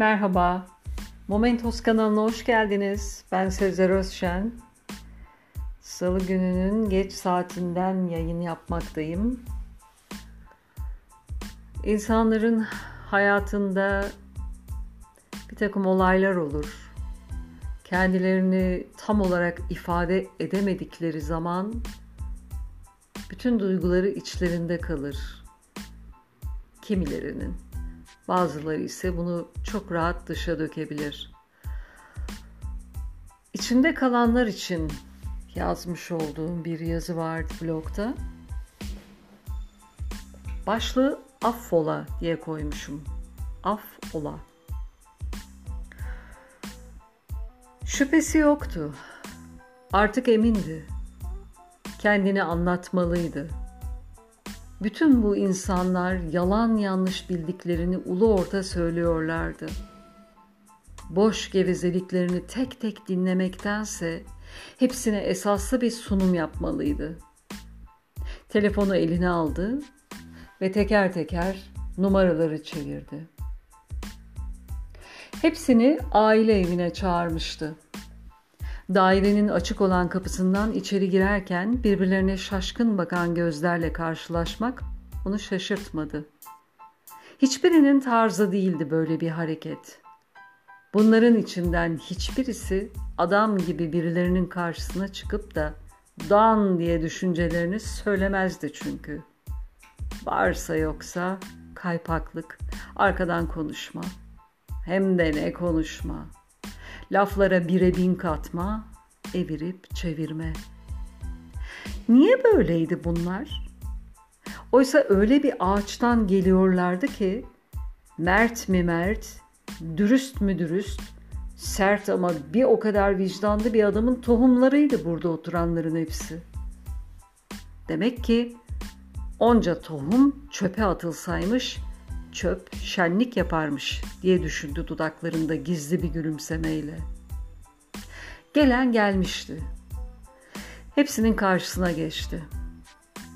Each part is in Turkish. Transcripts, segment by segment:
Merhaba, Momentos kanalına hoş geldiniz. Ben Sezer Özşen. Salı gününün geç saatinden yayın yapmaktayım. İnsanların hayatında bir takım olaylar olur. Kendilerini tam olarak ifade edemedikleri zaman bütün duyguları içlerinde kalır. Kimilerinin. Bazıları ise bunu çok rahat dışa dökebilir. İçinde kalanlar için yazmış olduğum bir yazı vardı blogda. Başlığı affola diye koymuşum. Affola. Şüphesi yoktu. Artık emindi. Kendini anlatmalıydı bütün bu insanlar yalan yanlış bildiklerini ulu orta söylüyorlardı. Boş gevezeliklerini tek tek dinlemektense hepsine esaslı bir sunum yapmalıydı. Telefonu eline aldı ve teker teker numaraları çevirdi. Hepsini aile evine çağırmıştı. Dairenin açık olan kapısından içeri girerken birbirlerine şaşkın bakan gözlerle karşılaşmak onu şaşırtmadı. Hiçbirinin tarzı değildi böyle bir hareket. Bunların içinden hiçbirisi adam gibi birilerinin karşısına çıkıp da dan diye düşüncelerini söylemezdi çünkü. Varsa yoksa kaypaklık, arkadan konuşma. Hem de ne konuşma. Laflara bire bin katma, evirip çevirme. Niye böyleydi bunlar? Oysa öyle bir ağaçtan geliyorlardı ki mert mi mert, dürüst mü dürüst, sert ama bir o kadar vicdanlı bir adamın tohumlarıydı burada oturanların hepsi. Demek ki onca tohum çöpe atılsaymış, çöp şenlik yaparmış diye düşündü dudaklarında gizli bir gülümsemeyle. Gelen gelmişti. Hepsinin karşısına geçti.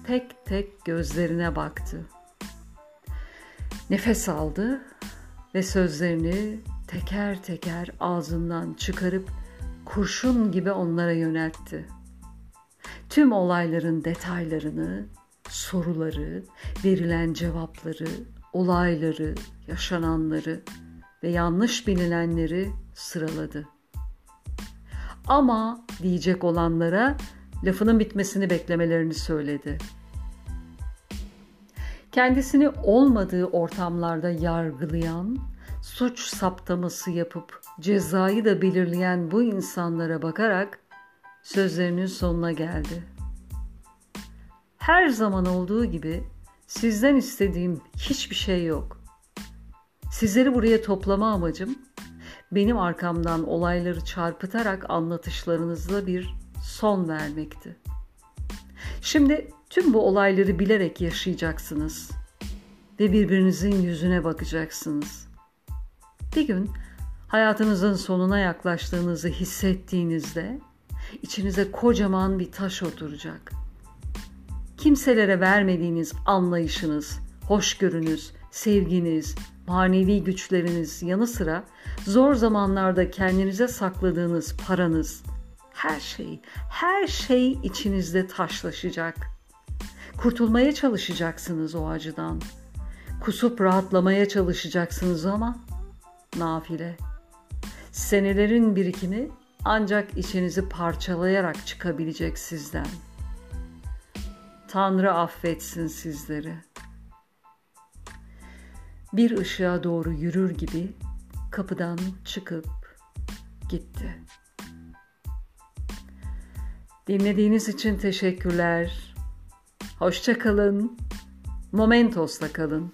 Tek tek gözlerine baktı. Nefes aldı ve sözlerini teker teker ağzından çıkarıp kurşun gibi onlara yöneltti. Tüm olayların detaylarını, soruları, verilen cevapları, olayları, yaşananları ve yanlış bilinenleri sıraladı. Ama diyecek olanlara lafının bitmesini beklemelerini söyledi. Kendisini olmadığı ortamlarda yargılayan, suç saptaması yapıp cezayı da belirleyen bu insanlara bakarak sözlerinin sonuna geldi. Her zaman olduğu gibi sizden istediğim hiçbir şey yok. Sizleri buraya toplama amacım benim arkamdan olayları çarpıtarak anlatışlarınızla bir son vermekti. Şimdi tüm bu olayları bilerek yaşayacaksınız ve birbirinizin yüzüne bakacaksınız. Bir gün hayatınızın sonuna yaklaştığınızı hissettiğinizde içinize kocaman bir taş oturacak. Kimselere vermediğiniz anlayışınız, hoşgörünüz, sevginiz, manevi güçleriniz yanı sıra zor zamanlarda kendinize sakladığınız paranız, her şey, her şey içinizde taşlaşacak. Kurtulmaya çalışacaksınız o acıdan. Kusup rahatlamaya çalışacaksınız ama nafile. Senelerin birikimi ancak içinizi parçalayarak çıkabilecek sizden. Tanrı affetsin sizleri.'' bir ışığa doğru yürür gibi kapıdan çıkıp gitti. Dinlediğiniz için teşekkürler. Hoşça kalın. Momentos'la kalın.